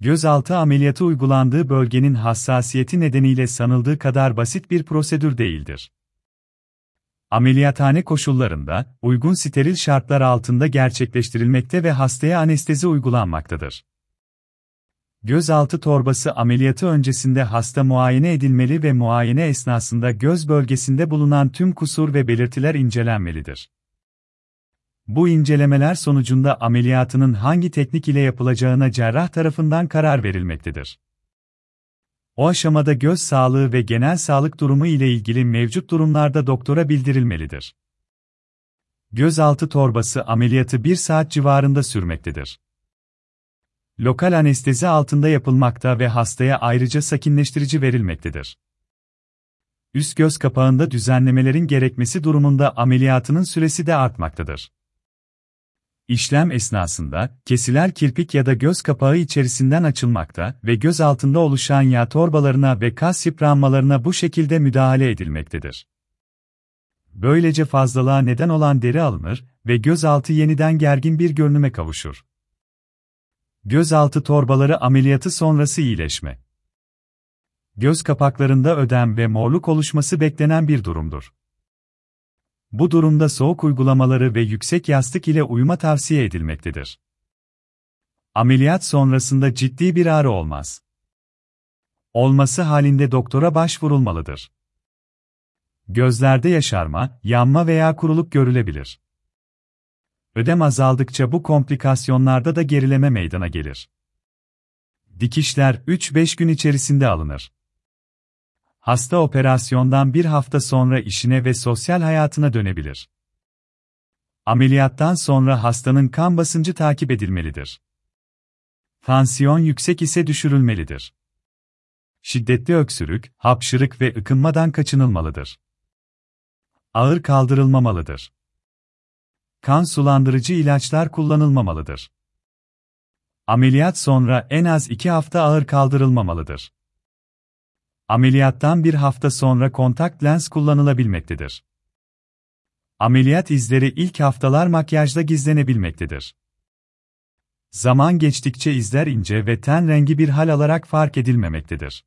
Gözaltı ameliyatı uygulandığı bölgenin hassasiyeti nedeniyle sanıldığı kadar basit bir prosedür değildir. Ameliyathane koşullarında, uygun steril şartlar altında gerçekleştirilmekte ve hastaya anestezi uygulanmaktadır. Gözaltı torbası ameliyatı öncesinde hasta muayene edilmeli ve muayene esnasında göz bölgesinde bulunan tüm kusur ve belirtiler incelenmelidir. Bu incelemeler sonucunda ameliyatının hangi teknik ile yapılacağına cerrah tarafından karar verilmektedir. O aşamada göz sağlığı ve genel sağlık durumu ile ilgili mevcut durumlarda doktora bildirilmelidir. Gözaltı torbası ameliyatı 1 saat civarında sürmektedir. Lokal anestezi altında yapılmakta ve hastaya ayrıca sakinleştirici verilmektedir. Üst göz kapağında düzenlemelerin gerekmesi durumunda ameliyatının süresi de artmaktadır. İşlem esnasında, kesiler kirpik ya da göz kapağı içerisinden açılmakta ve göz altında oluşan yağ torbalarına ve kas yıpranmalarına bu şekilde müdahale edilmektedir. Böylece fazlalığa neden olan deri alınır ve gözaltı yeniden gergin bir görünüme kavuşur. Gözaltı torbaları ameliyatı sonrası iyileşme. Göz kapaklarında ödem ve morluk oluşması beklenen bir durumdur. Bu durumda soğuk uygulamaları ve yüksek yastık ile uyuma tavsiye edilmektedir. Ameliyat sonrasında ciddi bir ağrı olmaz. Olması halinde doktora başvurulmalıdır. Gözlerde yaşarma, yanma veya kuruluk görülebilir. Ödem azaldıkça bu komplikasyonlarda da gerileme meydana gelir. Dikişler 3-5 gün içerisinde alınır. Hasta operasyondan bir hafta sonra işine ve sosyal hayatına dönebilir. Ameliyattan sonra hastanın kan basıncı takip edilmelidir. Tansiyon yüksek ise düşürülmelidir. Şiddetli öksürük, hapşırık ve ıkınmadan kaçınılmalıdır. Ağır kaldırılmamalıdır. Kan sulandırıcı ilaçlar kullanılmamalıdır. Ameliyat sonra en az 2 hafta ağır kaldırılmamalıdır. Ameliyattan bir hafta sonra kontak lens kullanılabilmektedir. Ameliyat izleri ilk haftalar makyajla gizlenebilmektedir. Zaman geçtikçe izler ince ve ten rengi bir hal alarak fark edilmemektedir.